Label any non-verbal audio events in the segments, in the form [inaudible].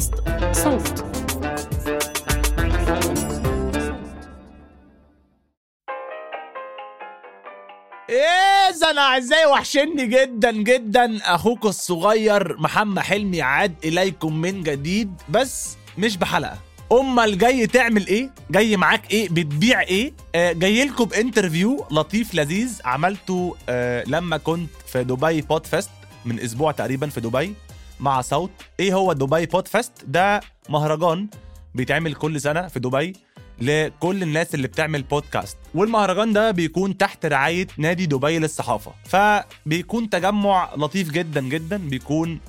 بودكاست صوت إذا أنا أعزائي وحشني جدا جدا أخوك الصغير محمد حلمي عاد إليكم من جديد بس مش بحلقة أمال جاي تعمل إيه؟ جاي معاك إيه؟ بتبيع إيه؟ آه جاي لكم ب interview لطيف لذيذ عملته آه لما كنت في دبي بود فيست من أسبوع تقريبا في دبي مع صوت. إيه هو دبي بود فيست؟ ده مهرجان بيتعمل كل سنة في دبي لكل الناس اللي بتعمل بودكاست والمهرجان ده بيكون تحت رعاية نادي دبي للصحافة. فبيكون تجمع لطيف جدا جدا بيكون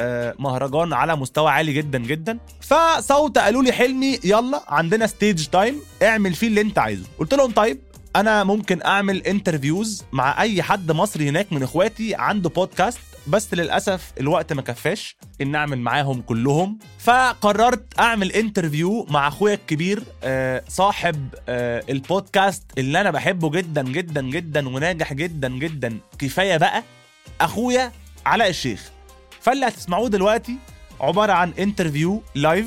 آه، مهرجان على مستوى عالي جدا جدا. فصوت قالوا لي حلمي يلا عندنا stage time اعمل فيه اللي انت عايزه. قلت لهم طيب أنا ممكن أعمل interviews مع أي حد مصري هناك من إخواتي عنده بودكاست بس للأسف الوقت ما كفاش. إن أعمل معاهم كلهم. فقررت أعمل interview مع أخويا الكبير آه، صاحب آه، البودكاست اللي أنا بحبه جدا جدا جدا وناجح جدا جدا. كفاية بقى أخويا علاء الشيخ. فاللي هتسمعوه دلوقتي عبارة عن interview live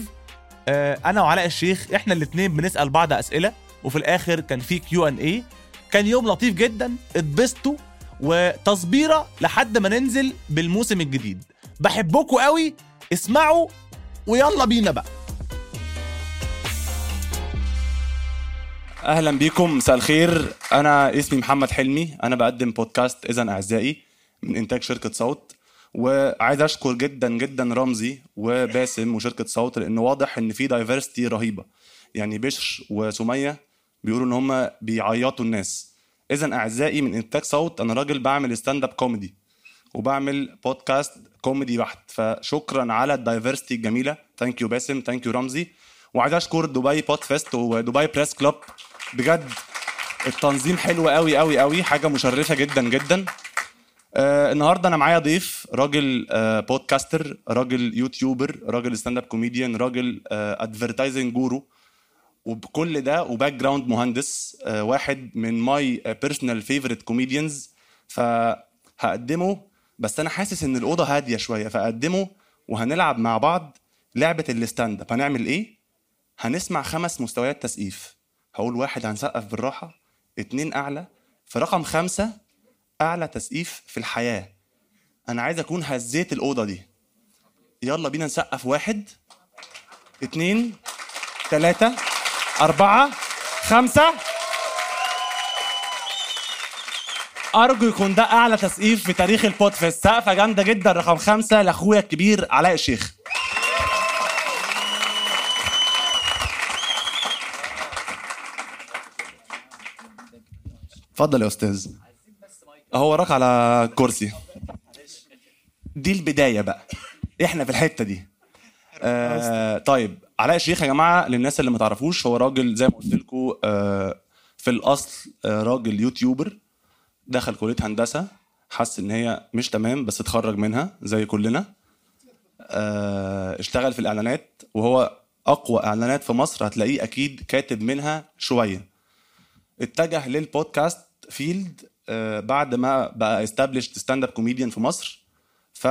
آه، أنا وعلاء الشيخ إحنا الاثنين بنسأل بعض أسئلة وفي الآخر كان في Q and A كان يوم لطيف جدا. اتبسطوا وتصبيرة لحد ما ننزل بالموسم الجديد. بحبكم قوي اسمعوا ويلا بينا بقى. أهلا بيكم مساء الخير. أنا اسمي محمد حلمي. أنا بقدم بودكاست اذا أعزائي من إنتاج شركة صوت. وعايز أشكر جدا جدا رمزي وباسم وشركة صوت لأن واضح إن في diversity رهيبة. يعني بشر وسمية بيقولوا إن هم بيعيطوا الناس. اذا أعزائي من انتاج صوت أنا راجل بعمل stand up comedy وبعمل بودكاست كوميدي بحت. فشكرا على ال diversity الجميلة. Thank you باسم thank you رمزي. وعايز أشكر دبي بود فيست ودبي بريس كلوب بجد التنظيم حلو قوي قوي قوي حاجة مشرفة جدا جدا. آه النهارده أنا معايا ضيف راجل آه podcaster راجل YouTuber راجل stand-up comedian راجل آه advertising guru وبكل ده و background مهندس آه واحد من my personal favorite comedians فهقدمه بس أنا حاسس إن الأوضة هادية شوية فاقدمه وهنلعب مع بعض لعبة ال stand-up. هنعمل إيه؟ هنسمع خمس مستويات تسقيف. هقول واحد هنسقف بالراحة اتنين أعلى. في رقم خمسة أعلى تسقيف في الحياة. أنا عايز أكون هزيت الأوضة دي. يلا بينا نسقف واحد اتنين تلاتة. أربعة خمسة. أرجو يكون ده أعلى تسقيف في تاريخ البودفيست سقفة جامدة جدا رقم خمسة لأخويا الكبير علاء الشيخ. اتفضل يا أستاذ. أهو وراك على كرسي. دي البداية بقى. إحنا في الحتة دي. آه طيب. علاء الشيخ يا جماعة للناس اللي ما تعرفوش هو راجل زي ما قلت لكم آه في الأصل آه راجل يوتيوبر دخل كلية هندسة حس إن هي مش تمام بس اتخرج منها زي كلنا. آه اشتغل في الإعلانات وهو أقوى إعلانات في مصر هتلاقيه أكيد كاتب منها شوية. اتجه لل podcast field بعد ما بقى established stand-up comedian في مصر ف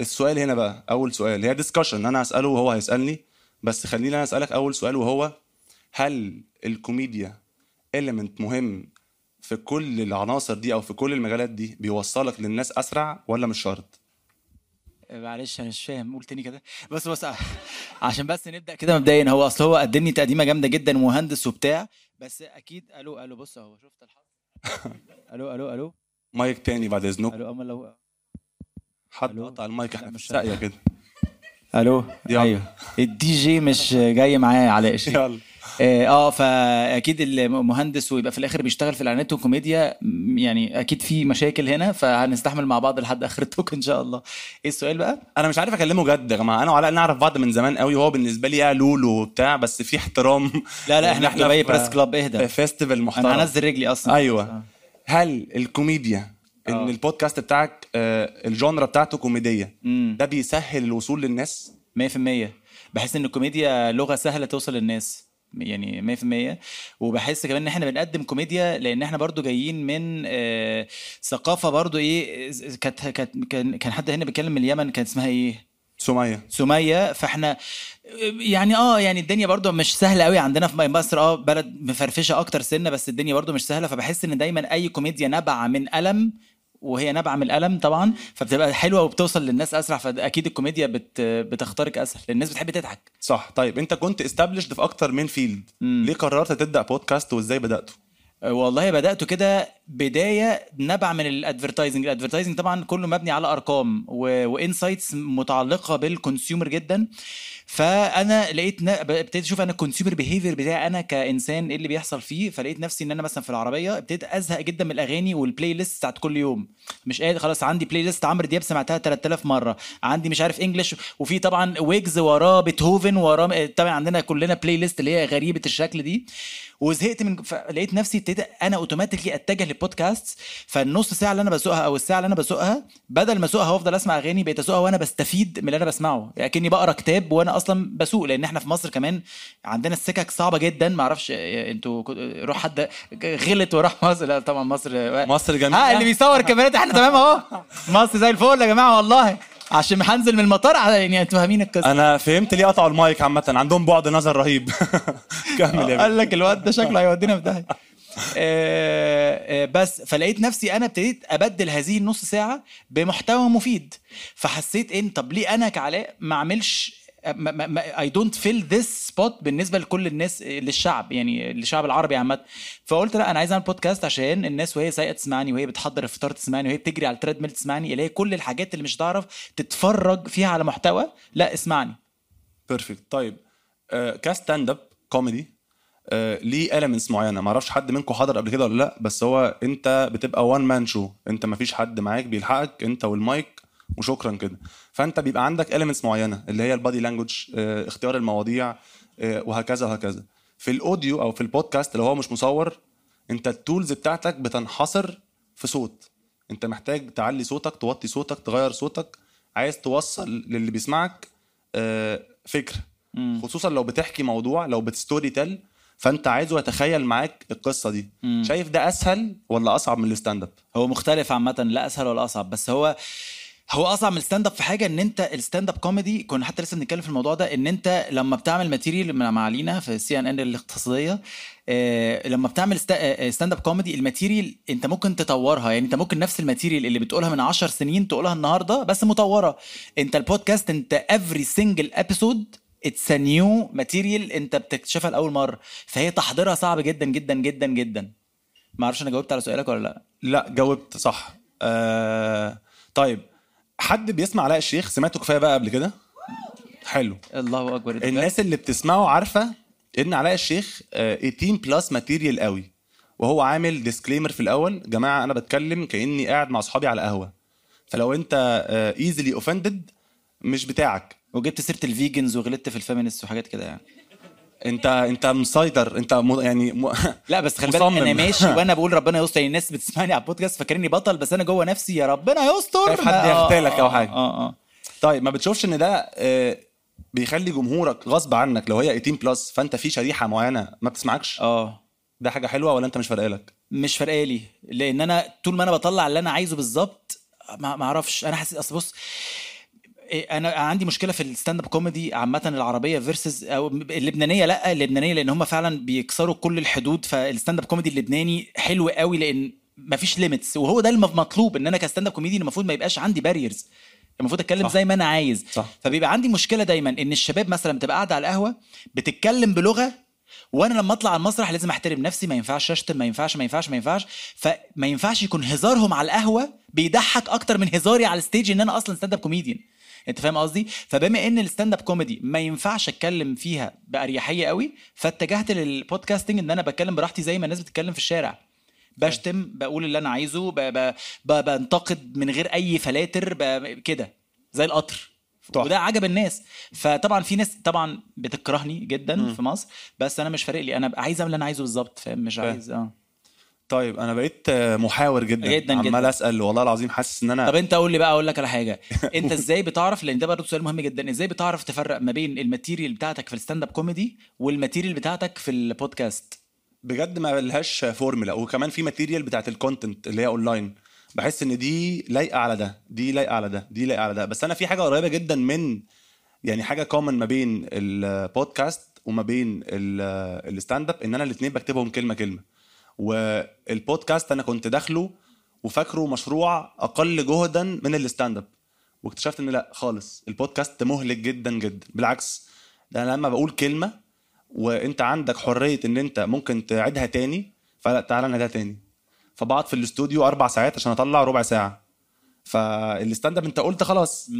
السؤال هنا بقى أول سؤال هي discussion أنا هسأله وهو هيسألني بس خليني أنا أسألك أول سؤال وهو هل الكوميديا element مهم في كل العناصر دي أو في كل المجالات دي بيوصلك للناس أسرع ولا مش شرط؟ معلش أنا مش فاهم قول تاني كده. بس بس عشان بس نبدأ كده مبدئيا هو أصل هو قدمني تقديمة جامدة جدا مهندس وبتاع بس أكيد ألو ألو بص أهو شفت الحظ؟ [laughs] ألو ألو ألو. مايك تاني بعد إذنك. ألو أما لو حد؟ قطع المايك إحنا في مش الساقيه كده. [laughs] ألو. أيوه. الدي جي مش جاي معاه علاء الشيخ. يلا. آه آه، فأكيد المهندس ويبقى في الآخر بيشتغل في الإعلانات والكوميديا يعني أكيد في مشاكل هنا فهنستحمل مع بعض لحد آخر ال talk إن شاء الله. إيه السؤال بقى؟ أنا مش عارف أكلمه جد يا جماعة. أنا وعلاء نعرف بعض من زمان قوي وهو بالنسبة لي يا لولو وبتاع بس في احترام. لا لا [laughs] إحنا في دبي Press Club اهدى. في festival محترم. أنا هنزل رجلي أصلا. أيوه. هل الكوميديا إن آه. البودكاست بتاعك آه، ال genre بتاعته كوميدية. امم ده بيسهل الوصول للناس. 100% بحس إن الكوميديا لغة سهلة توصل للناس. يعني 100% وبحس كمان إن إحنا بنقدم كوميديا لأن إحنا برضو جايين من آه، ثقافة برضو إيه كانت كانت كان كان حد هنا بيتكلم من اليمن كان اسمها إيه؟ سمية. سمية. فإحنا يعني آه يعني الدنيا برضو مش سهلة قوي عندنا في مصر. آه بلد مفرفشة أكتر سنة بس الدنيا برضو مش سهلة. فبحس إن دايما أي كوميديا نابعة من ألم وهي نابعة من الألم طبعا فبتبقى حلوة وبتوصل للناس أسرع فأكيد الكوميديا بت بتخترق أسهل الناس بتحب تضحك. صح. طيب أنت كنت established في أكتر من field مم. ليه قررت تبدأ بودكاست وإزاي بدأته؟ والله بدأته كده بداية نبع من ال advertising ال advertising طبعا كله مبني على أرقام و insights متعلقة بال consumer جدا. فأنا لقيت ابتديت أشوف أنا ال consumer behavior بتاعي أنا كإنسان إيه اللي بيحصل فيه؟ فلقيت نفسي إن أنا مثلا في العربية ابتديت أزهق جدا من الأغاني وال playlist بتاعت كل يوم. مش قادر خلاص عندي playlist عمرو دياب سمعتها 3000 مرة. عندي مش عارف English وفي طبعا ويجز وراه بيتهوفن وراه طبعا عندنا كلنا playlist اللي هي غريبة الشكل دي. وزهقت من فلقيت نفسي ابتديت أنا اوتوماتيكلي أتجه للبودكاست فالنص ساعة اللي أنا بسوقها أو الساعة اللي أنا بسوقها بدل ما أسوقها وافضل أسمع أغاني بقيت أسوقها وأنا بستفيد من اللي أنا بسمعه. اكني بقرا كتاب وأنا أصلا بسوق لأن إحنا في مصر كمان عندنا السكك صعبة جدا. ما أعرفش أنتوا كنت- روح حد غلط وراح مصر. لا طبعا مصر مصر جميلة. ها اللي بيصور كاميرات إحنا تمام أهو. مصر زي الفل يا جماعة والله. عشان هنزل من المطار يعني أنتوا فاهمين القصة. أنا فهمت ليه قطعوا المايك عامة. عندهم بعد نظر رهيب. [laughs] كمل يا. قال لك الواد ده شكله هيودينا في داهية. آه، آه، بس فلقيت نفسي أنا ابتديت أبدل هذه النص ساعة بمحتوى مفيد. فحسيت إن طب ليه أنا كعلاء ما أعملش I don't fill this spot بالنسبة لكل الناس للشعب يعني للشعب العربي عامة. فقلت لا أنا عايز أعمل بودكاست عشان الناس وهي سايقة تسمعني وهي بتحضر الفطار تسمعني وهي بتجري على ال treadmill تسمعني اللي هي كل الحاجات اللي مش هتعرف تتفرج فيها على محتوى لا اسمعني. perfect طيب آه ك stand-up comedy ليه elements معينة؟ ما أعرفش حد منكم حضر قبل كده ولا لا بس هو أنت بتبقى one man show أنت ما فيش حد معاك بيلحقك أنت والمايك وشكرا كده. فأنت بيبقى عندك elements معينة اللي هي ال body language آه اختيار المواضيع آه وهكذا وهكذا. في ال audio أو في البودكاست لو هو مش مصور أنت ال tools بتاعتك بتنحصر في صوت. أنت محتاج تعلي صوتك توطي صوتك تغير صوتك. عايز توصل للي بيسمعك آه، فكره خصوصا لو بتحكي موضوع لو بت storytell فأنت عايزه يتخيل معاك القصة دي. شايف ده أسهل ولا أصعب من ال stand-up هو مختلف عامة لا أسهل ولا أصعب بس هو هو أصعب من ال stand-up في حاجة إن أنت ال stand-up comedy كنا حتى لسه بنتكلم في الموضوع ده إن أنت لما بتعمل material مع لينا في CNN الاقتصادية آه، لما بتعمل stand-up comedy ال material أنت ممكن تطورها. يعني أنت ممكن نفس ال material اللي بتقولها من 10 سنين تقولها النهارده بس مطورة. أنت البودكاست أنت every single episode it's new material أنت بتكتشفها لأول مرة. فهي تحضيرها صعب جدا جدا جدا جدا. ما أعرفش أنا جاوبت على سؤالك ولا لأ؟ لا جاوبت صح. آه طيب. حد بيسمع علاء الشيخ؟ سمعته كفاية بقى قبل كده؟ حلو. الله أكبر. إنت الناس اللي بتسمعه عارفة إن علاء الشيخ آه، 18 plus material قوي. وهو عامل disclaimer في الأول جماعة أنا بتكلم كأني قاعد مع أصحابي على قهوة. فلو أنت easily offended مش بتاعك. وجبت سيرة ال vegans وغلطت في ال feminist وحاجات كده يعني. انت انت مسيطر انت م... يعني م... [laughs] لا بس خلي بالك. أنا ماشي [laughs] وأنا بقول ربنا يستر. يعني الناس بتسمعني على البودكاست فاكريني بطل بس أنا جوه نفسي يا ربنا يستر. خايف حد آه، يغتالك أو آه، حاجة. آه آه. طيب ما بتشوفش إن ده آه، بيخلي جمهورك غصب عنك؟ لو هي 18 plus فأنت في شريحة معينة ما بتسمعكش؟ آه. ده حاجة حلوة ولا أنت مش فارقالك مش فارقالي لأن أنا طول ما أنا بطلع اللي أنا عايزه بالظبط ما أعرفش. أنا حاسس أصل بص أنا عندي مشكلة في ال stand-up comedy عامة العربية versus أو اللبنانية لأ اللبنانية لأن هم فعلا بيكسروا كل الحدود فال stand-up comedy اللبناني حلو قوي لأن مفيش limits وهو ده المطلوب إن أنا ك stand-up comedy المفروض ما يبقاش عندي barriers المفروض أتكلم صح. زي ما أنا عايز صح. فبيبقى عندي مشكلة دايما إن الشباب مثلا بتبقى قاعدة على القهوة بتتكلم بلغة وأنا لما أطلع على المسرح لازم أحترم نفسي ما ينفعش أشتم ما ينفعش ما ينفعش ما ينفعش فما ينفعش يكون هزارهم على القهوة بيضحك أكتر من هزاري على ال stage إن أنا أصلا stand-up comedian انت فاهم قصدي؟ فبما إن ال stand-up comedy ما ينفعش أتكلم فيها بأريحية قوي فاتجهت لل podcasting إن أنا بتكلم براحتي زي ما الناس بتتكلم في الشارع. بشتم بقول اللي أنا عايزه ب... ب... ب... بنتقد من غير أي فلاتر ب... كده زي القطر. تحفة. وده عجب الناس. فطبعا في ناس طبعا بتكرهني جدا م. في مصر بس أنا مش فارق لي. أنا عايز أعمل اللي أنا عايزه بالظبط فاهم؟ مش. عايز آه. طيب أنا بقيت محاور جدا جداً عمال. أسأل والله العظيم حاسس إن طب أنا أنت قول لي بقى أقول لك على حاجة. [laughs] أنت إزاي بتعرف لأن ده برضه سؤال مهم جدا إزاي بتعرف تفرق ما بين ال material بتاعتك في ال stand-up comedy وال material بتاعتك في البودكاست بجد ما لهاش فورمولا وكمان في material بتاعت ال content اللي هي اونلاين بحس إن دي لايقة على ده دي لايقة على ده دي لايقة على ده. بس أنا في حاجة قريبة جدا من يعني حاجة common ما بين البودكاست وما بين ال- ال stand-up إن أنا الاثنين بكتبهم كلمة كلمة. والبودكاست أنا كنت داخله وفاكره مشروع أقل جهدا من ال stand-up. واكتشفت إن لأ خالص البودكاست مهلك جدا جدا. بالعكس ده أنا لما بقول كلمة وأنت عندك حرية إن أنت ممكن تعيدها تاني فلأ تعالى نعيدها تاني. فبقعد في الاستوديو أربع ساعات عشان أطلع ربع ساعة. فال stand-up أنت قلت خلاص.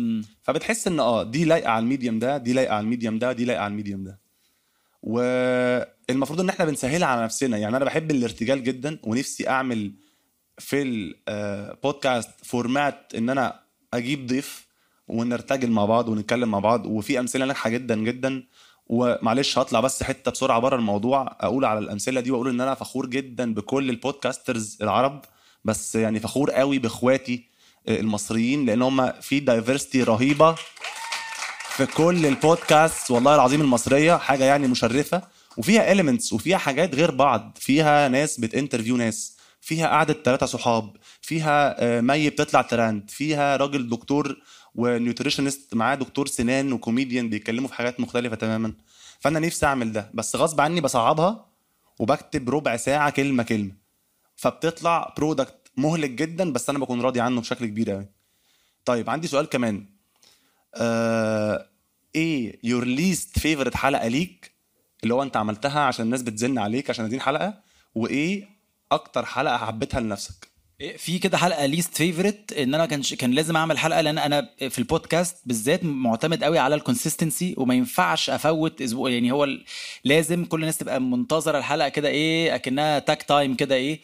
فبتحس إن آه دي لايقة على ال medium ده دي لايقة على ال medium ده دي لايقة على ال medium ده. والمفروض إن إحنا بنسهلها على نفسنا. يعني أنا بحب الارتجال جدا ونفسي أعمل في البودكاست format إن أنا أجيب ضيف ونرتجل مع بعض ونتكلم مع بعض. وفي أمثلة ناجحة جدا جدا. ومعلش هطلع بس حتة بسرعة بره الموضوع أقول على الأمثلة دي وأقول إن أنا فخور جدا بكل ال podcasters العرب بس يعني فخور قوي بإخواتي المصريين لأن هم في diversity رهيبة. في كل البودكاست والله العظيم المصرية حاجة يعني مشرفة وفيها elements وفيها حاجات غير بعض. فيها ناس بت interview ناس فيها قعدة ثلاثة صحاب فيها آه، مي بتطلع ترند فيها راجل دكتور و nutritionist معاه دكتور سنان وكوميديان بيتكلموا في حاجات مختلفة تماما. فأنا نفسي أعمل ده بس غصب عني بصعبها وبكتب ربع ساعة كلمة كلمة. فبتطلع product مهلك جدا بس أنا بكون راضي عنه بشكل كبير قوي طيب عندي سؤال كمان. آه إيه your least favorite حلقة ليك؟ اللي هو انت عملتها عشان الناس بتزن عليك عشان دي حلقه وايه أكتر حلقة حبيتها لنفسك؟ في كده حلقة least favorite ان أنا كان كان لازم اعمل حلقة لأن أنا في البودكاست بالذات معتمد قوي على ال consistency وما ينفعش أفوت أسبوع. يعني هو لازم كل الناس تبقى منتظرة الحلقة كده إيه أكنها talk time كده إيه.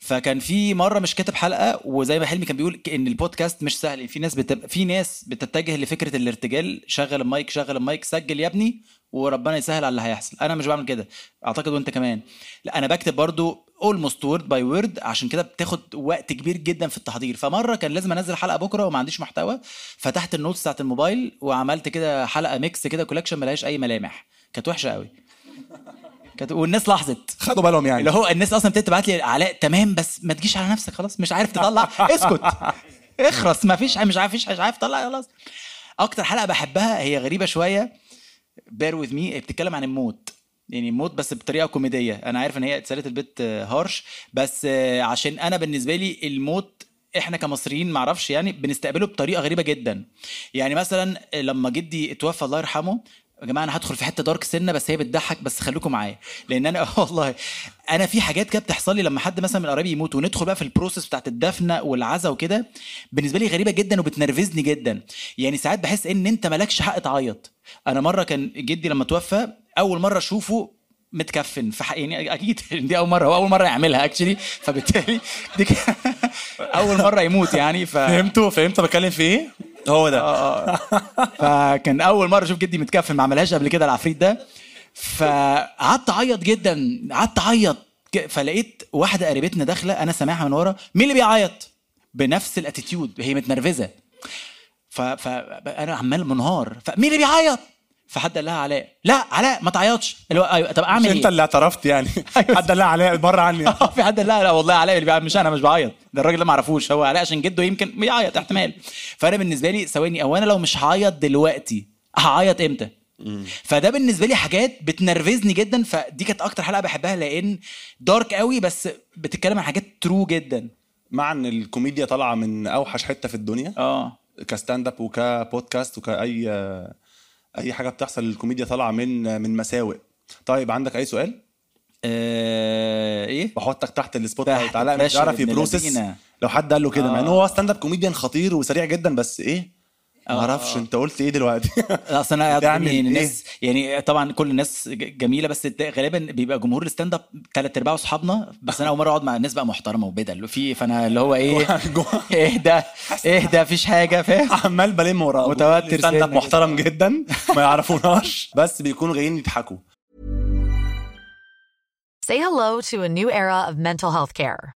فكان في مرة مش كاتب حلقة وزي ما حلمي كان بيقول إن البودكاست مش سهل. في ناس بتبقى في ناس بتتجه لفكرة الارتجال شغل المايك شغل المايك سجل يا ابني وربنا يسهل على اللي هيحصل. أنا مش بعمل كده. أعتقد وأنت كمان. لا أنا بكتب برضو almost word by word عشان كده بتاخد وقت كبير جدا في التحضير. فمرة كان لازم أنزل حلقة بكرة وما عنديش محتوى فتحت ال notes بتاعت الموبايل وعملت كده حلقة mix كده collection ملهاش أي ملامح. كانت وحشة قوي كانت والناس لاحظت. خدوا بالهم يعني. اللي هو الناس أصلا ابتدت تبعت لي علاء تمام بس ما تجيش على نفسك خلاص مش عارف تطلع. [laughs] اسكت. اخرس ما فيش مش عارف مش عارف تطلع خلاص. أكتر حلقة بحبها هي غريبة شوية. bear with me بتتكلم عن الموت. يعني الموت بس بطريقة كوميدية. أنا عارف إن هي it's a little bit harsh بس آه، عشان أنا بالنسبة لي الموت إحنا كمصريين معرفش يعني بنستقبله بطريقة غريبة جدا. يعني مثلا لما جدي اتوفى الله يرحمه يا جماعة أنا هدخل في حتة dark سنة بس هي بتضحك بس خليكم معايا. لأن أنا [laughs] والله أنا في حاجات كده بتحصل لي لما حد مثلا من قرايبي يموت وندخل بقى في ال process بتاعت الدفنة والعزا وكده بالنسبة لي غريبة جدا وبتنرفزني جدا. يعني ساعات بحس إن أنت مالكش حق تعيط. أنا مرة كان جدي لما توفى أول مرة أشوفه متكفن. في حق يعني أكيد [laughs] دي أول مرة هو أول مرة يعملها اكشلي فبالتالي دي [laughs] أول مرة يموت يعني ف فهمتوا فهمتوا بتكلم في إيه؟ هو ده. آه [laughs] فكان أول مرة أشوف جدي متكفن ما عملهاش قبل كده العفريت ده. فقعدت أعيط جدا قعدت أعيط. فلقيت واحدة قريبتنا داخلة أنا سامعها من ورا. مين اللي بيعيط؟ بنفس الأتيتيود هي متنرفزة. فانا عمال منهار. فمين اللي بيعيط؟ فحد قال لها علاء لا علاء ما تعيطش. اللي هو أيوه طب أعمل إيه أنت اللي اعترفت يعني؟ [laughs] أيوة. حد لا عليا بره عني. [laughs] في حد قال لا لا والله علاء اللي بيعمل مش أنا مش بعيط. ده الراجل ده ما اعرفوش هو علاء عشان جده يمكن بيعيط احتمال. فأنا بالنسبة لي ثواني أو أنا لو مش هعيط دلوقتي هعيط إمتى؟ فده بالنسبة لي حاجات بتنرفزني جدا. فدي كانت أكتر حلقة بحبها لأن dark قوي بس بتتكلم عن حاجات true جدا. مع إن الكوميديا طالعة من أوحش حتة في الدنيا. آه. ك stand-up وكبودكاست وكأي أي حاجة بتحصل الكوميديا طالعة من من مساوئ. طيب عندك أي سؤال؟ آه، إيه؟ بحطك تحت ال spotlight. علاء مش بي improvise. لو حد قال له كده مع إن آه. هو stand-up comedian خطير وسريع جدا بس إيه؟ ما آه. أعرفش انت قلت إيه دلوقتي؟ أصل أنا [laughs] يعني إيه؟ الناس يعني طبعا كل الناس جميلة بس غالبا بيبقى جمهور ال stand-up ثلاث أرباعه أصحابنا بس أنا أول مرة أقعد مع ناس بقى محترمة وبدل. في فأنا اللي هو إيه؟ [laughs] إيه ده؟ إيه ده؟ مفيش حاجة فاهم؟ عمال بلم وراه متوتر stand-up محترم جدا ما يعرفوناش بس بيكونوا جايين يضحكوا. Say hello to a new era of mental health care.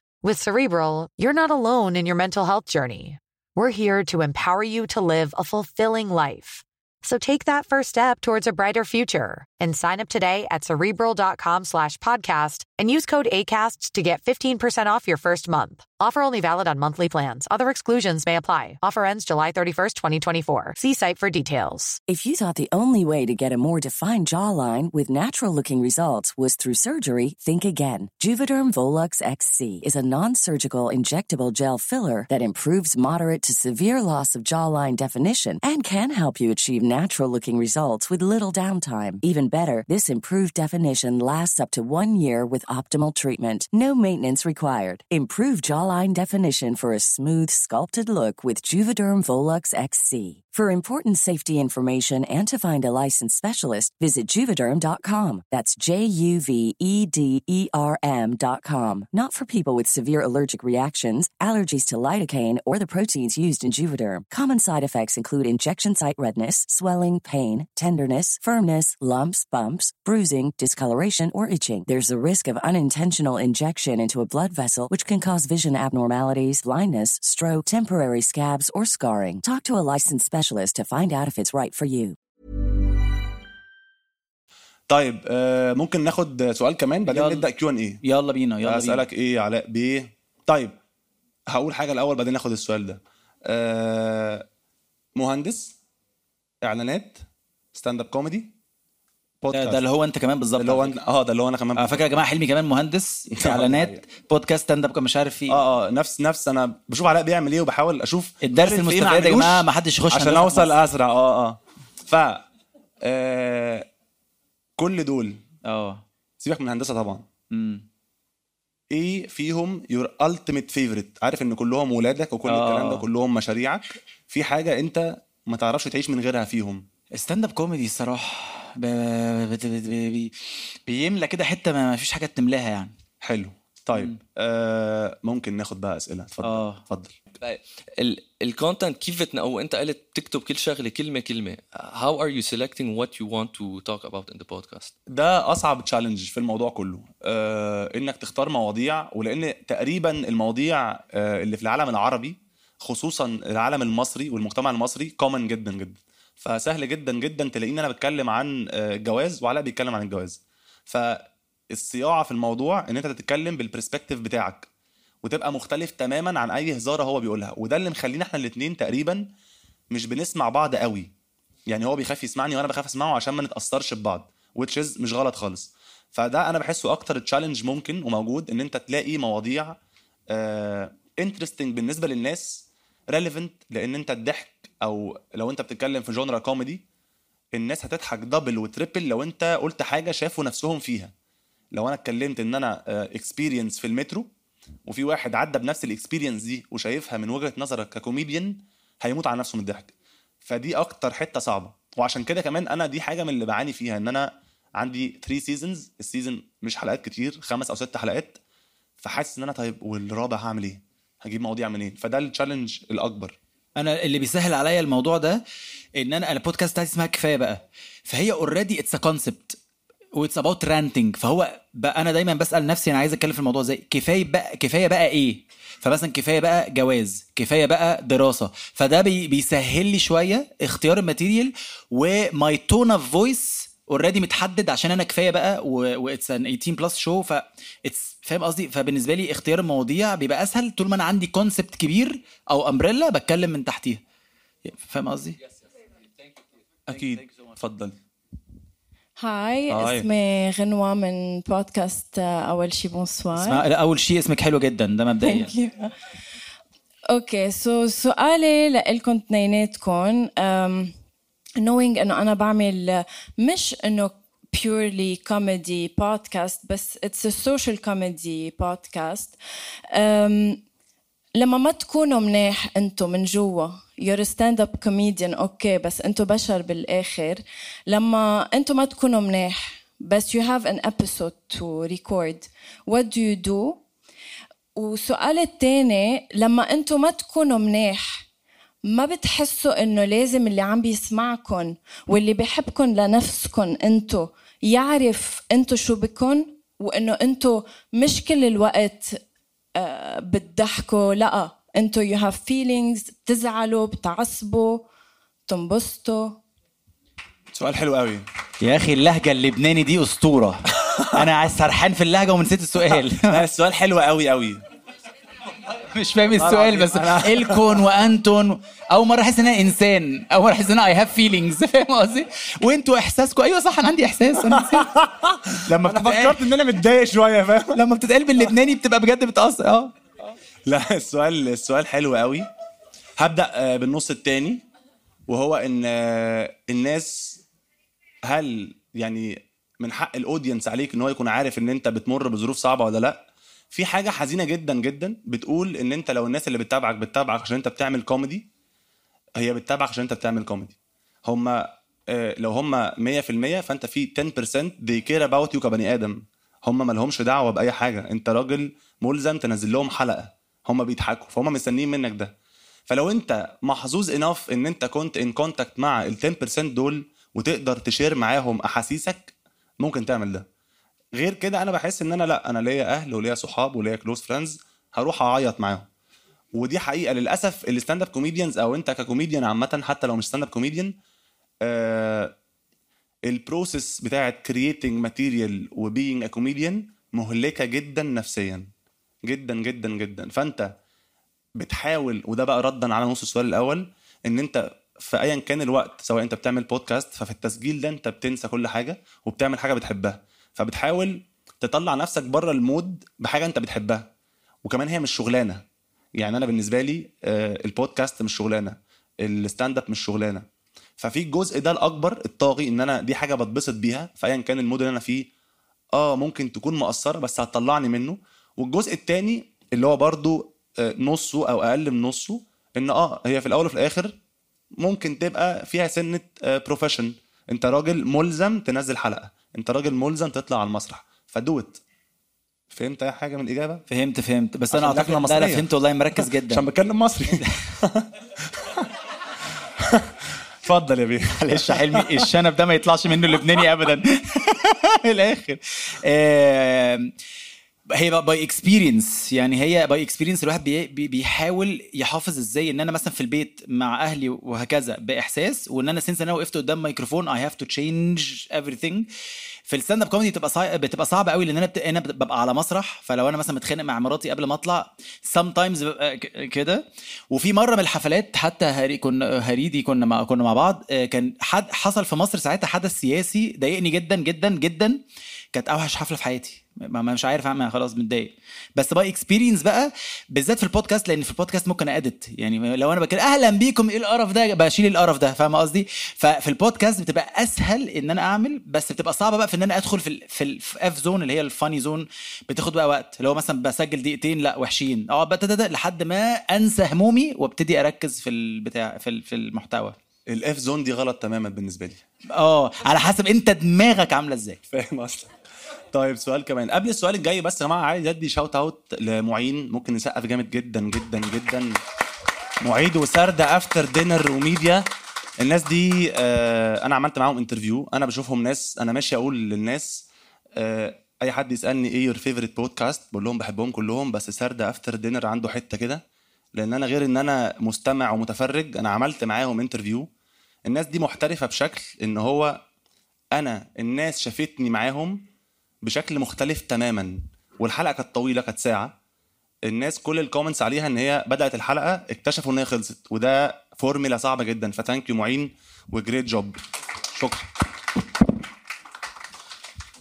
With Cerebral, you're not alone in your mental health journey. We're here to empower you to live a fulfilling life. So take that first step towards a brighter future and sign up today at cerebral.com slash podcast and use code ACAST to get 15% off your first month. Offer only valid on monthly plans. Other exclusions may apply. Offer ends July 31st, 2024. See site for details. If you thought the only way to get a more defined jawline with natural looking results was through surgery, think again. Juvederm Volux XC is a non surgical injectable gel filler that improves moderate to severe loss of jawline definition and can help you achieve natural looking results with little downtime. Even better, this improved definition lasts up to one year with optimal treatment. No maintenance required. Improve jawline definition for a smooth, sculpted look with Juvederm Volux XC. For important safety information and to find a licensed specialist, visit juvederm.com. That's J U V E D E R M.com. Not for people with severe allergic reactions, allergies to lidocaine, or the proteins used in Juvederm. Common side effects include injection site redness, swelling, pain, tenderness, firmness, lumps, bumps, bruising, discoloration, or itching. There's a risk of unintentional injection into a blood vessel, which can cause vision abnormalities, blindness, stroke, temporary scabs, or scarring. Talk to a licensed specialist to find out if it's right for you. طيب آه ممكن ناخد سؤال كمان بعدين يلا. نبدأ Q&A يلا بينا يلا بينا أسألك إيه يا علاء بيه طيب هقول حاجة الأول بعدين ناخد السؤال ده آه مهندس إعلانات stand-up comedy بودكاست ده اللي هو انت كمان بالظبط اللي هو فكرة. آه ده اللي هو أنا كمان على فكرة يا جماعة حلمي كمان مهندس [laughs] إعلانات بودكاست stand-up مش عارف فيه آه آه نفس نفس أنا بشوف علاء بيعمل إيه وبحاول أشوف الدرس المستفاد يا جماعة؟ ما حدش يخش عشان أوصل. أسرع. آه آه. ف آه كل دول. آه. سيبك من الهندسة طبعا. أمم. إيه فيهم your ultimate favorite عارف إن كلهم ولادك وكل آه. الكلام ده كلهم مشاريعك. في حاجة أنت ما تعرفش تعيش من غيرها فيهم. stand up comedy الصراحة. ب... بت- بت- بي... بيملى كده حتة ما فيش حاجة تملاها يعني. حلو. طيب آه ممكن ناخد بقى أسئلة. اتفضل. آه. اتفضل. ال content كيف بتنقو أنت قلت تكتب كل شغلة كلمة كلمة. How are you selecting what you want to talk about in the podcast? ده أصعب challenge في الموضوع كله. آه إنك تختار مواضيع ولأن تقريبا المواضيع آه اللي في العالم العربي خصوصا العالم المصري والمجتمع المصري common جدا جدا. فسهل جدا جدا تلاقيني أنا بتكلم عن آه، الجواز وعلاء بيتكلم عن الجواز. فالصياعة في الموضوع إن أنت تتكلم بال perspective بتاعك وتبقى مختلف تماما عن أي هزار هو بيقولها. وده اللي مخلينا إحنا الاثنين تقريبا مش بنسمع بعض قوي. يعني هو بيخاف يسمعني وأنا بخاف أسمعه عشان ما نتأثرش ببعض بس مش غلط خالص. فده أنا بحسه أكتر challenge ممكن وموجود إن أنت تلاقي مواضيع interesting بالنسبة للناس relevant لأن أنت الضحك أو لو أنت بتتكلم في genre comedy الناس هتضحك double و triple لو أنت قلت حاجة شافوا نفسهم فيها. لو أنا اتكلمت إن أنا experience في المترو وفي واحد عدى بنفس ال experience دي وشايفها من وجهة نظرك ككوميديان هيموت على نفسه من الضحك. فدي أكتر حتة صعبة. وعشان كده كمان أنا دي حاجة من اللي بعاني فيها إن أنا عندي 3 seasons ال season مش حلقات كتير خمس أو ست حلقات. فحاسس إن أنا طيب والرابع هعمل إيه؟ هجيب مواضيع منين؟ فده ال challenge الأكبر. أنا اللي بيسهل عليا الموضوع ده إن أنا أنا البودكاست بتاعتي اسمها كفاية بقى. فهي already it's concept و it's about ranting فهو بقى أنا دايما بسأل نفسي أنا عايز أتكلم في الموضوع إزاي. كفاية بقى كفاية بقى إيه؟ فمثلا كفاية بقى جواز كفاية بقى دراسة. فده بي بيسهل لي شوية اختيار ال material و my tone of voice already متحدد عشان أنا كفاية بقى و it's an 18 plus show ف it's فاهم قصدي؟ فبالنسبة لي اختيار المواضيع بيبقى أسهل طول ما أنا عندي concept كبير أو umbrella بتكلم من تحتيها. فاهم قصدي؟ أكيد. اتفضل. Hi. اسمي غنوة من بودكاست آه، أول شي bonsoir لا أول شيء اسمك حلو جدا ده مبدئيا. Okay so سؤالي لإلكم اثنيناتكم knowing إنه أنا بعمل مش إنه purely comedy podcast بس it's a social comedy podcast. um, لما ما تكونوا مناح انتو من جوا. You're a stand up comedian okay بس انتو بشر بالآخر. لما انتو ما تكونوا مناح بس you have an episode to record. What do you do وسؤال التاني لما انتو ما تكونوا مناح ما بتحسوا إنه لازم اللي عم بيسمعكم واللي بيحبكم لنفسكم انتو يعرف انتو شو بكن وإنه انتو مش كل الوقت آه، بتضحكوا لأ انتو you have feelings بتزعلوا بتعصبوا بتنبسطوا. سؤال حلو قوي. يا أخي اللهجة اللبناني دي أسطورة. أنا عايز سرحان في اللهجة ونسيت السؤال [laughs] السؤال حلو قوي قوي. مش فاهم السؤال بس إلكون وأنتون. أول مرة أحس إن أنا إنسان. أول مره أحس إن أنا I have feelings فاهم قصدي؟ وأنتوا إحساسكم. أيوه صح أنا عندي إحساس. أنا. [laughs] لما أنا فكرت إن أنا متضايق شوية فاهم؟ [laughs] لما بتتقال باللبناني بتبقى بجد بتأثر. آه. لا السؤال السؤال حلو قوي. هبدأ آه، بالنص التاني وهو إن آه، الناس هل يعني من حق ال audience عليك إن هو يكون عارف إن أنت بتمر بظروف صعبة ولا لأ؟ في حاجة حزينة جدا جدا بتقول إن أنت لو الناس اللي بتتابعك بتتابعك عشان أنت بتعمل كوميدي هي بتتابعك عشان أنت بتعمل كوميدي. هم لو هم 100% فأنت في 10% they care about you كبني آدم. هم ما لهمش دعوة بأي حاجة. أنت راجل ملزم تنزل لهم حلقة. هم بيضحكوا. فهم مستنيين منك ده. فلو أنت محظوظ enough إن أنت كنت in contact مع ال 10% دول وتقدر ت share معاهم أحاسيسك ممكن تعمل ده. غير كده أنا بحس إن أنا لأ أنا ليا أهل وليا صحاب وليا close friends هروح أعيط معاهم. ودي حقيقة للأسف ال stand up comedians أو أنت ككوميديان عامه حتى لو مش stand up comedian آه ال process بتاعت creating material و being a comedian مهلكة جدا نفسيا. جدا جدا جدا. فأنت بتحاول وده بقى ردا على نص السؤال الأول إن أنت في ايا كان الوقت سواء أنت بتعمل بودكاست ففي التسجيل ده أنت بتنسى كل حاجة وبتعمل حاجة بتحبها. فبتحاول تطلع نفسك بره ال mood بحاجة انت بتحبها. وكمان هي مش شغلانة. يعني أنا بالنسبة لي آه، البودكاست مش شغلانة. ال stand up مش شغلانة. ففي الجزء ده الأكبر الطاغي إن أنا دي حاجة بتبسط بيها. فايا كان ال mood اللي أنا فيه آه ممكن تكون مقصرة بس هتطلعني منه. والجزء التاني اللي هو برضو آه، نصه أو أقل من نصه إن آه هي في الأول وفي الآخر ممكن تبقى فيها سنة profession أنت راجل ملزم تنزل حلقة. انت راجل ملزم تطلع على المسرح. فدوت. فهمت أي حاجة من الإجابة؟ فهمت فهمت. بس أنا أعتقد لا لا. فهمت والله مركز [laughs] جدا. عشان بتكلم مصري. [laughs] اتفضل يا بيه. معلش حلمي الشنب ده ما يطلعش منه لبناني ابدا. [laughs] الآخر. آم، هي by experience يعني هي by experience الواحد بي بي- بيحاول يحافظ إزاي ان أنا مثلا في البيت مع أهلي وهكذا بإحساس وإن أنا sense ان أنا وقفت قدام ميكروفون I have to change everything. في ال stand up comedy بتبقى صعب بتبقى صعبة قوي لأن أنا بت... أنا ببقى على مسرح. فلو أنا مثلا متخانق مع مراتي قبل ما أطلع sometimes ببقى ك- كده. وفي مرة من الحفلات حتى هري كنا هريدي كنا مع كنا مع بعض آه، كان حد حصل في مصر ساعتها حدث سياسي ضايقني جدا جدا جدا. كانت أوحش حفلة في حياتي. ما مش عارف أعمل خلاص متضايق. بس by experience بقى بالذات في البودكاست لأن في البودكاست ممكن edit يعني لو أنا بتكلم أهلا بيكم إيه القرف ده؟ بشيل القرف ده فاهم قصدي؟ ففي البودكاست بتبقى أسهل إن أنا أعمل بس بتبقى صعبة بقى في إن أنا أدخل في ال في ال ف zone اللي هي ال funny zone بتاخد بقى وقت. لو مثلا بسجل دقيقتين لا وحشين. اقعد بقى تدد- لحد ما أنسى همومي وابتدي أركز في البتاع في في المحتوى. ال ف zone دي غلط تماما بالنسبة لي. آه على حسب أنت دماغك عاملة إزاي. فاهم أصلا طيب سؤال كمان. قبل السؤال الجاي بس يا جماعة عايز أدي shout out لمعين. ممكن نسقف جامد جدا جدا جدا. معين وسردة after dinner وميديا. الناس دي آه أنا عملت معاهم interview أنا بشوفهم ناس أنا ماشي أقول للناس آه أي حد يسألني إيه your favorite podcast بقول لهم بحبهم كلهم بس سردة after dinner عنده حتة كده. لأن أنا غير إن أنا مستمع ومتفرج أنا عملت معاهم interview الناس دي محترفة بشكل إن هو أنا الناس شافتني معاهم بشكل مختلف تماما والحلقة كانت طويلة كانت ساعة. الناس كل ال comments عليها إن هي بدأت الحلقة اكتشفوا إن هي خلصت وده فورميلا صعبة جدا. ف thank you معين و great job شكرا.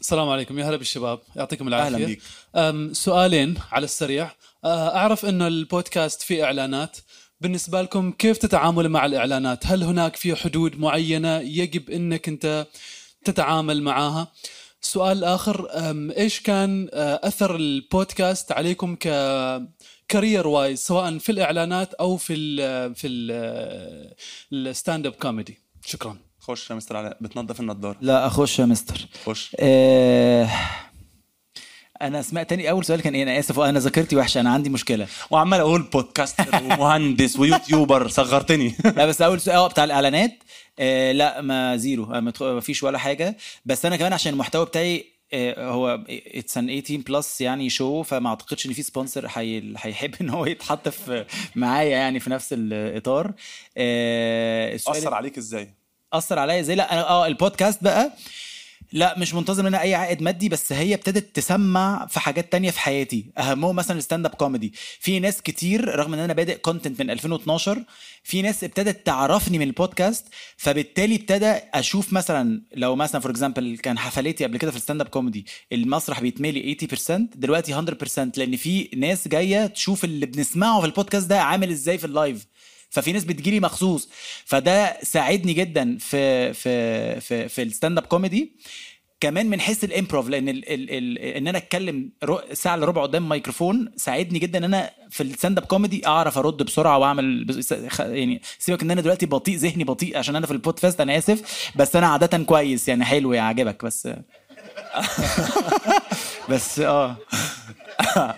السلام عليكم. يا هلا بالشباب. يعطيكم العافية. أهلا بيك. سؤالين على السريع. أه، أعرف إنه البودكاست فيه إعلانات. بالنسبة لكم كيف تتعاملوا مع الإعلانات؟ هل هناك في حدود معينة يجب إنك أنت تتعامل معاها؟ السؤال الآخر إيش كان أه، أثر البودكاست عليكم ك career wise سواء في الإعلانات أو في ال في ال ال stand up comedy شكرا. خش يا مستر علاء بتنظف النضاره لا اخش يا مستر. خش آه أنا سمعت تاني أول سؤال كان إيه؟ أنا آسف أنا ذاكرتي وحشة أنا عندي مشكلة. وعمال أقول podcaster ومهندس [laughs] و YouTuber صغرتني لا بس أول سؤال آه، بتاع الإعلانات. آه لا ما zero. آه، ما فيش ولا حاجة. بس أنا كمان عشان المحتوى بتاعي آه، هو it's an 18 plus يعني show فما أعتقدش إن في sponsor هي- هيحب إن هو يتحط في معايا يعني في نفس الإطار. أثر عليك إزاي؟ أثر عليا إزاي؟ لا أنا أه البودكاست بقى. لا مش منتظر منها أي عائد مادي بس هي ابتدت تسمع في حاجات تانية في حياتي. أهمهم مثلا ال stand up comedy. في ناس كتير رغم إن أنا بادئ content من 2012 في ناس ابتدت تعرفني من البودكاست فبالتالي ابتدى أشوف مثلا لو مثلا for example كان حفلاتي قبل كده في ال stand up comedy المسرح بيتملي 80% دلوقتي 100% لأن في ناس جاية تشوف اللي بنسمعه في البودكاست ده عامل إزاي في ال live ففي ناس بتجيلي مخصوص. فده ساعدني جدا في في في في ال stand up comedy. كمان من حيث ال improv لأن ال ال ال إن أنا أتكلم ساعة إلا ربع قدام ميكروفون ساعدني جدا إن أنا في ال stand up comedy أعرف أرد بسرعة وأعمل يعني سيبك إن أنا دلوقتي بطيء ذهني بطيء عشان أنا في البودكاست أنا آسف. بس أنا عادة كويس يعني حلو يعجبك بس. [laughs] بس آه. [laughs]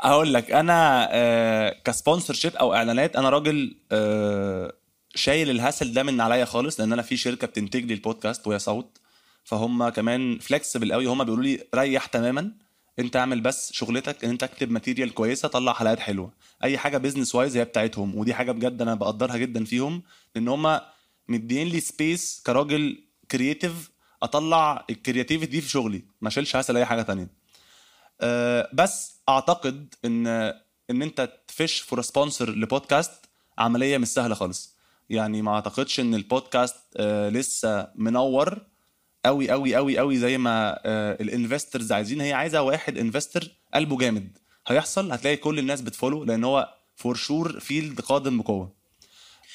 هقول لك أنا آه ك sponsorship أو إعلانات أنا راجل آه شايل ال hassle ده من عليا خالص لأن أنا في شركة بتنتج لي البودكاست وهي صوت فهم كمان flexible قوي هم بيقولوا لي ريح تماما أنت اعمل بس شغلتك إن أنت اكتب material كويسة طلع حلقات حلوة. أي حاجة business wise هي بتاعتهم ودي حاجة بجد أنا بقدرها جدا فيهم لأن هم مديين لي space كراجل creative أطلع ال creativity دي في شغلي ما أشيلش hassle أي حاجة تانية. آه، بس أعتقد ان إن أنت ت fish for sponsor ل podcast عملية مش سهلة خالص. يعني ما أعتقدش إن البودكاست آه، لسه منور قوي قوي قوي قوي زي ما ال investors عايزين. هي عايزة واحد investor قلبه جامد. هيحصل؟ هتلاقي كل الناس بت follow لأن هو for sure field قادم بقوة.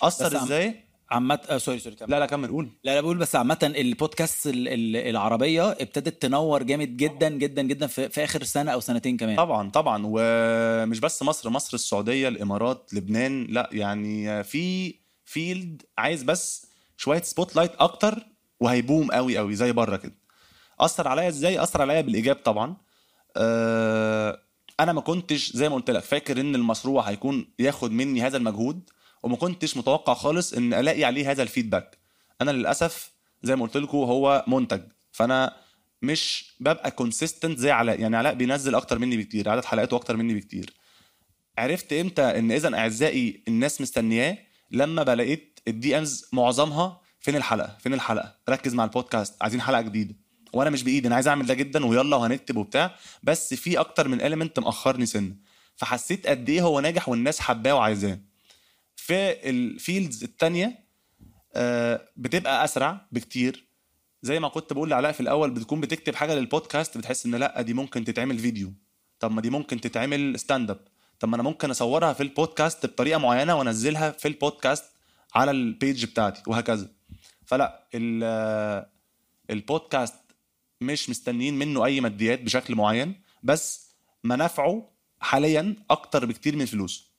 أثر إزاي؟ عامة آه sorry sorry كمل. لا لا كمل قول. لا لا بقول بس عامة البودكاست ال- ال- العربية ابتدت تنور جامد جدا جدا جدا في, في آخر سنة أو سنتين كمان. طبعا طبعا. ومش بس مصر مصر السعودية الإمارات لبنان. لا يعني في field عايز بس شوية spotlight أكتر وهي boom قوي قوي زي بره كده. أثر عليا إزاي؟ أثر عليا بالإيجاب طبعا. أه أنا ما كنتش زي ما قلت لك فاكر إن المشروع هيكون ياخد مني هذا المجهود. وما كنتش متوقع خالص إن ألاقي عليه هذا ال feedback أنا للأسف زي ما قلت لكم هو منتج فأنا مش ببقى consistent زي علاء. يعني علاء بينزل أكتر مني بكتير عدد حلقاته أكتر مني بكتير. عرفت إمتى إن إذا أعزائي الناس مستنياه؟ لما بلاقي ال DMs معظمها فين الحلقة؟ فين الحلقة؟ ركز مع البودكاست عايزين حلقة جديدة. وأنا مش بإيدي أنا عايز أعمل ده جدا ويلا وهنكتب وبتاع بس في أكتر من element مأخرني سنه فحسيت قد إيه هو ناجح والناس حباه وعايزاه. في ال fields التانية آه، بتبقى أسرع بكتير. زي ما كنت بقول لعلاء في الأول بتكون بتكتب حاجة للبودكاست بتحس إن لأ دي ممكن تتعمل فيديو طب ما دي ممكن تتعمل stand up طب ما أنا ممكن أصورها في البودكاست بطريقة معينة وأنزلها في البودكاست على ال page بتاعتي وهكذا. فلأ ال- البودكاست مش مستنيين منه أي ماديات بشكل معين بس منافعه حاليا أكتر بكتير من فلوسه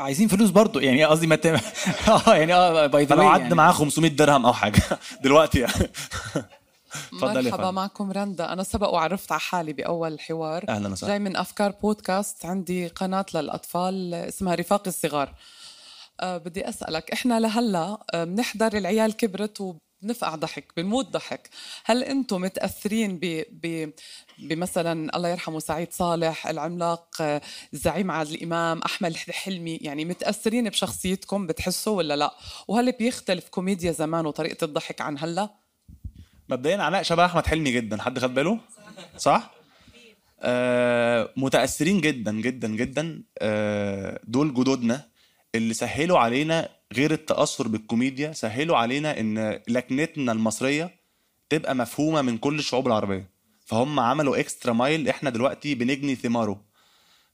عايزين فلوس برضو يعني قصدي ما ت... [laughs] آه يعني آه by the way لو حد يعني. معاه 500 درهم أو حاجة [laughs] دلوقتي يعني. [laughs] اتفضل يا مرحبا فندم. معكم رندا. أنا سبق وعرفت على حالي بأول حوار. أهلاً وسهلاً. جاي من أفكار بودكاست. عندي قناة للأطفال اسمها رفاق الصغار. أه بدي أسألك إحنا لهلا آه، بنحضر العيال كبرت وبنفقع ضحك بنموت ضحك. هل أنتم متأثرين ب... ب... بمثلا الله يرحمه سعيد صالح العملاق آه، الزعيم عادل الإمام أحمد حلمي يعني متأثرين بشخصيتكم بتحسوا ولا لا؟ وهل بيختلف كوميديا زمان وطريقة الضحك عن هلأ؟ مبدئيا علاء شبه أحمد حلمي جدا حد خد باله؟ صح؟ آه متأثرين جدا جدا جدا آه دول جدودنا اللي سهلوا علينا غير التأثر بالكوميديا سهلوا علينا إن لكنتنا المصرية تبقى مفهومة من كل الشعوب العربية. فهم عملوا extra mile إحنا دلوقتي بنجني ثماره.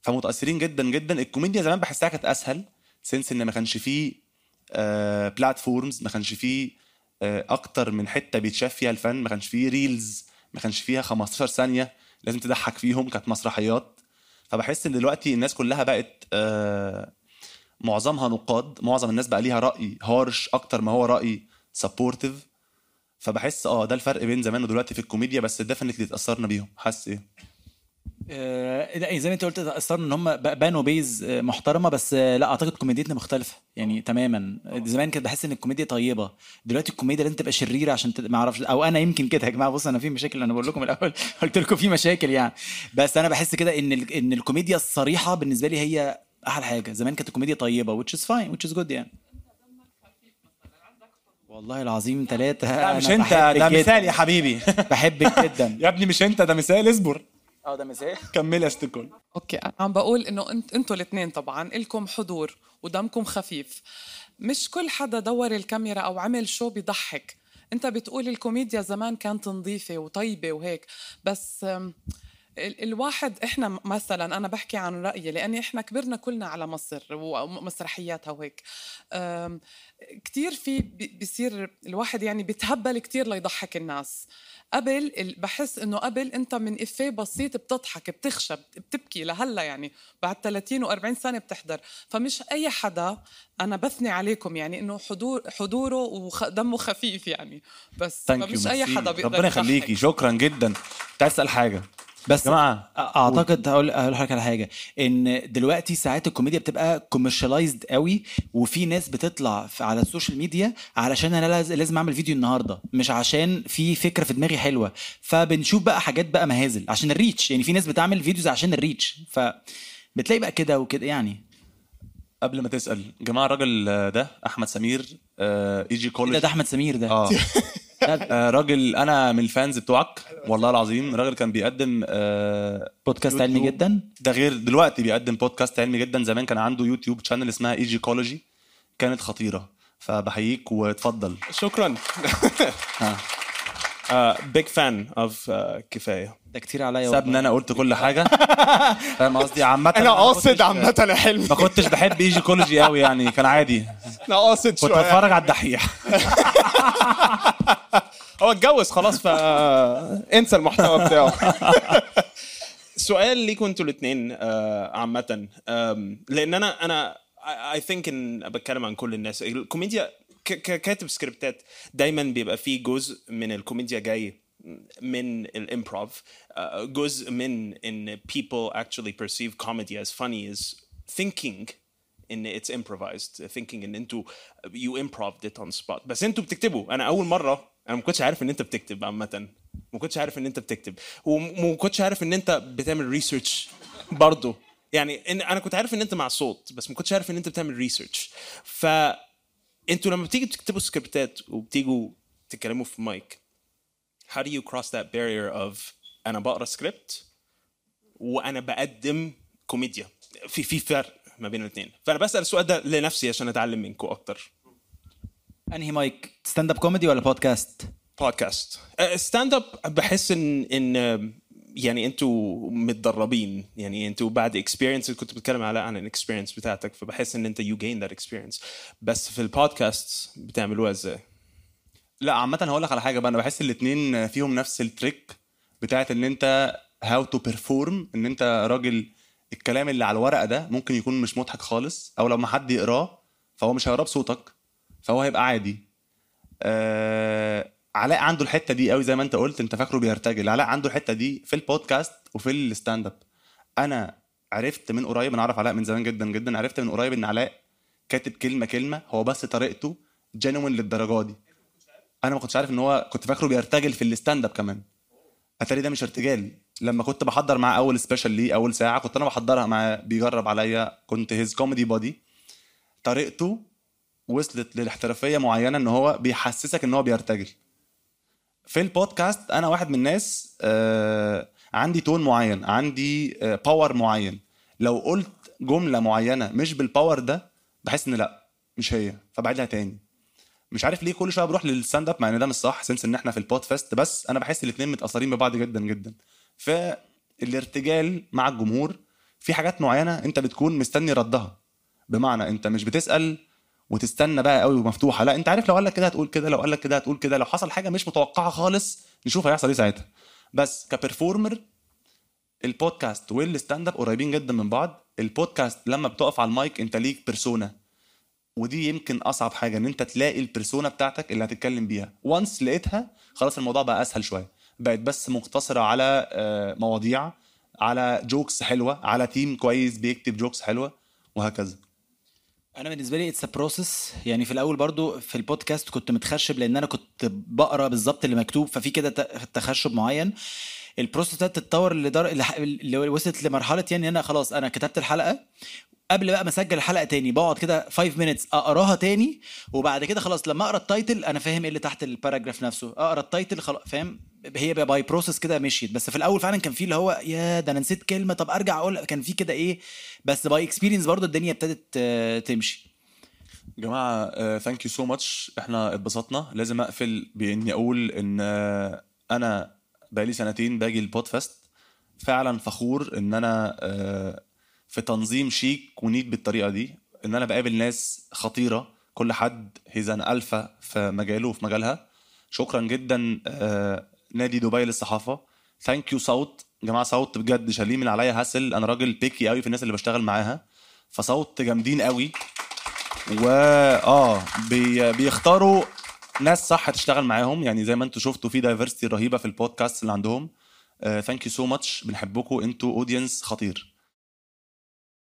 فمتأثرين جدا جدا. الكوميديا زمان بحسها كانت أسهل since إن ما كانش فيه آه platforms ما كانش فيه آه أكتر من حتة بيتشاف فيها الفن ما كانش فيه reels ما كانش فيها 15 ثانية لازم تضحك فيهم كانت مسرحيات. فبحس إن دلوقتي الناس كلها بقت آه معظمها نقاد معظم الناس بقى ليها رأي harsh أكتر ما هو رأي supportive فبحس آه ده الفرق بين زمان ودلوقتي في الكوميديا بس definitely اتأثرنا بيهم. حاسس إيه؟ آه، لا زي ما أنت قلت اتأثرنا إن هم بانوا base آه، محترمة بس آه، لا أعتقد كوميديتنا مختلفة يعني تماما. زمان كنت بحس إن الكوميديا طيبة. دلوقتي الكوميديا لازم تبقى شريرة عشان تد... ما أعرفش أو أنا يمكن كده يا جماعة. بص أنا في مشاكل أنا بقول لكم الأول [laughs] قلت لكم في مشاكل يعني. بس أنا بحس كده إن ال... إن الكوميديا الصريحة بالنسبة لي هي أحلى حاجة. زمان كانت الكوميديا طيبة which is fine which is good يعني. والله العظيم ثلاثة [laughs] لا مش أنت ده مثال يا حبيبي. [laughs] بحبك جدا. [laughs] يا ابني مش أنت ده مثال اصبر. آه ده مثال. كمل يا ستيكول. okay أنا عم بقول إنه انت إنتوا الاثنين طبعا إلكم حضور ودمكم خفيف. مش كل حدا دور الكاميرا أو عمل show بيضحك. أنت بتقول الكوميديا زمان كانت نظيفة وطيبة وهيك بس الواحد إحنا مثلا أنا بحكي عن رأيي لاني إحنا كبرنا كلنا على مصر ومسرحياتها وهيك. أم، كتير في بيصير الواحد يعني بيتهبل كتير ليضحك الناس. قبل بحس إنه قبل أنت من إفيه بسيط بتضحك بتخشى بتبكي لهلأ يعني. بعد 30 و40 سنة بتحضر. فمش أي حدا أنا بثني عليكم يعني إنه حضور حضوره ودمه خفيف يعني. بس فمش أي حدا بيقدر ربنا. يخليكي. شكرا جدا. اسال حاجة؟ بس يا جماعة أعتقد هقول هقول لحضرتك على حاجة. إن دلوقتي ساعات الكوميديا بتبقى commercialized قوي وفي ناس بتطلع على ال social media علشان أنا لاز- لازم أعمل فيديو النهارده مش عشان في فكرة في دماغي حلوة. فبنشوف بقى حاجات بقى مهازل عشان ال reach يعني في ناس بتعمل videos عشان ال reach فبتلاقي بقى كده وكده يعني. قبل ما تسأل جماعة الراجل ده أحمد سمير آه، ايجي ده, كولج ده أحمد سمير ده. آه. [laughs] آه، راجل أنا من ال fans بتوعك. والله العظيم الراجل كان بيقدم آه، بودكاست علمي. جدا؟ ده غير دلوقتي بيقدم بودكاست علمي جدا. زمان كان عنده يوتيوب channel اسمها ايجيكولوجي كانت خطيرة. فبحييك واتفضل. شكرا. big fan of كفاية. ده كتير عليا سابني أنا قلت كل حاجة. [laughs] فاهم قصدي؟ عامة أنا ما قاصد عامة يا حلمي ما كنتش بحب ايجيكولوجي قوي يعني. كان عادي. أنا قاصد كنت شوية. بتفرج على الدحيح. [laughs] هو اتجوز خلاص فانسى المحتوى بتاعه. [laughs] سؤال ليكم أنتوا الاثنين عامة. آم، لأن أنا أنا I think إن بتكلم عن كل الناس. الكوميديا ككاتب سكريبتات دايما بيبقى فيه جزء من الكوميديا جاي من ال improv جزء من إن people actually perceive comedy as funny is thinking إن it's improvised thinking إن أنتوا you improvised it on spot. بس أنتوا بتكتبوا. أنا أول مرة أنا ما كنتش عارف إن أنت بتكتب عامة. ما كنتش عارف إن أنت بتكتب. وما كنتش عارف إن أنت بتعمل research برضه. يعني إن أنا كنت عارف إن أنت مع صوت بس ما كنتش عارف إن أنت بتعمل research ف أنتوا لما بتيجوا تكتبوا سكريبتات وبتيجوا تتكلموا في mic how do you cross that barrier of أنا بقرأ سكريبت وأنا بقدم كوميديا في في فرق ما بين الاثنين فأنا بسأل السؤال ده لنفسي عشان أتعلم منكم أكتر. انهي mic stand up comedy ولا بودكاست بودكاست stand up بحس ان إن يعني أنتوا متدربين. يعني أنتوا بعد experience كنت بتكلم على عن ال experience بتاعتك فبحس إن أنت you gain that experience بس في البودكاست بتعملوها إزاي؟ لا عامة هقول لك على حاجة بقى. أنا بحس الاتنين فيهم نفس ال trick بتاعت إن أنت how to perform إن أنت راجل الكلام اللي على الورقة ده ممكن يكون مش مضحك خالص أو لما حد يقراه فهو مش هيقراه بصوتك. فهو هيبقى عادي. آه علاء عنده الحتة دي قوي زي ما انت قلت انت فاكره بيرتجل. علاء عنده الحتة دي في البودكاست وفي ال stand up. أنا عرفت من قريب أنا أعرف علاء من زمان جدا جدا عرفت من قريب إن علاء كاتب كلمة كلمة هو بس طريقته genuine للدرجة دي. أنا ما كنتش عارف إن هو كنت فاكره بيرتجل في ال stand up كمان. أتاري ده مش ارتجال. لما كنت بحضر معاه أول special ليه أول ساعة كنت أنا بحضرها معاه بيجرب عليا كنت his comedy buddy طريقته وصلت للاحترافيه معينة إن هو بيحسسك إن هو بيرتجل. في البودكاست أنا واحد من الناس آه عندي tone معين عندي آه power معين. لو قلت جملة معينة مش بال power ده بحس إن لأ مش هي. فبعيدها تاني. مش عارف ليه كل شوية بروح لل stand-up مع إن ده مش صح since إن إحنا في ال PodFest بس أنا بحس الاثنين متأثرين ببعض جدا جدا. فالارتجال مع الجمهور في حاجات معينة أنت بتكون مستني ردها. بمعنى أنت مش بتسأل وتستنى بقى قوي ومفتوحة. لا انت عارف لو قال لك كده هتقول كده لو قال لك كده هتقول كده. لو حصل حاجة مش متوقعة خالص نشوف هيحصل إيه ساعتها. بس ك performer البودكاست وال stand-up قريبين جدا من بعض. البودكاست لما بتقف على المايك انت ليك persona ودي يمكن أصعب حاجة إن انت تلاقي ال persona بتاعتك اللي هتتكلم بيها. و once لقيتها خلاص الموضوع بقى أسهل شوية. بقت بس مقتصرة على آه، مواضيع على jokes حلوة على team كويس بيكتب jokes حلوة وهكذا. أنا بالنسبة لي it's process يعني في الأول برضو في البودكاست كنت متخشب لأن أنا كنت بقرأ بالظبط اللي مكتوب ففي كده تخشب معين. ال process ده تتطور لدر... اللي وصلت لمرحلة يعني أنا خلاص أنا كتبت الحلقة قبل بقى ما أسجل الحلقة تاني بقعد كده 5 minutes أقراها تاني وبعد كده خلاص لما أقرأ ال title أنا فاهم إيه اللي تحت ال paragraph نفسه. أقرأ ال title خلاص فاهم؟ هي by process كده مشيت. بس في الأول فعلا كان في اللي هو يا ده أنا نسيت كلمة طب أرجع أقول كان في كده إيه بس by experience برضو الدنيا ابتدت آه، تمشي. جماعة thank you so much إحنا اتبسطنا. لازم أقفل بإني أقول إن آه، أنا بقالي سنتين باجي ال PodFest فعلا فخور إن أنا آه، في تنظيم شيك و neat بالطريقة دي إن أنا بقابل ناس خطيرة كل حد he's an alpha في مجاله وفي مجالها. شكرا جدا آه، نادي دبي للصحافة. thank you صوت. جماعة صوت بجد شالوا من عليا hassle. أنا راجل picky قوي في الناس اللي بشتغل معاها. فصوت جامدين قوي و آه بي... بيختاروا ناس صح تشتغل معاهم. يعني زي ما أنتم شفتوا في diversity رهيبة في البودكاست اللي عندهم. thank you so much بنحبكم أنتوا audience خطير.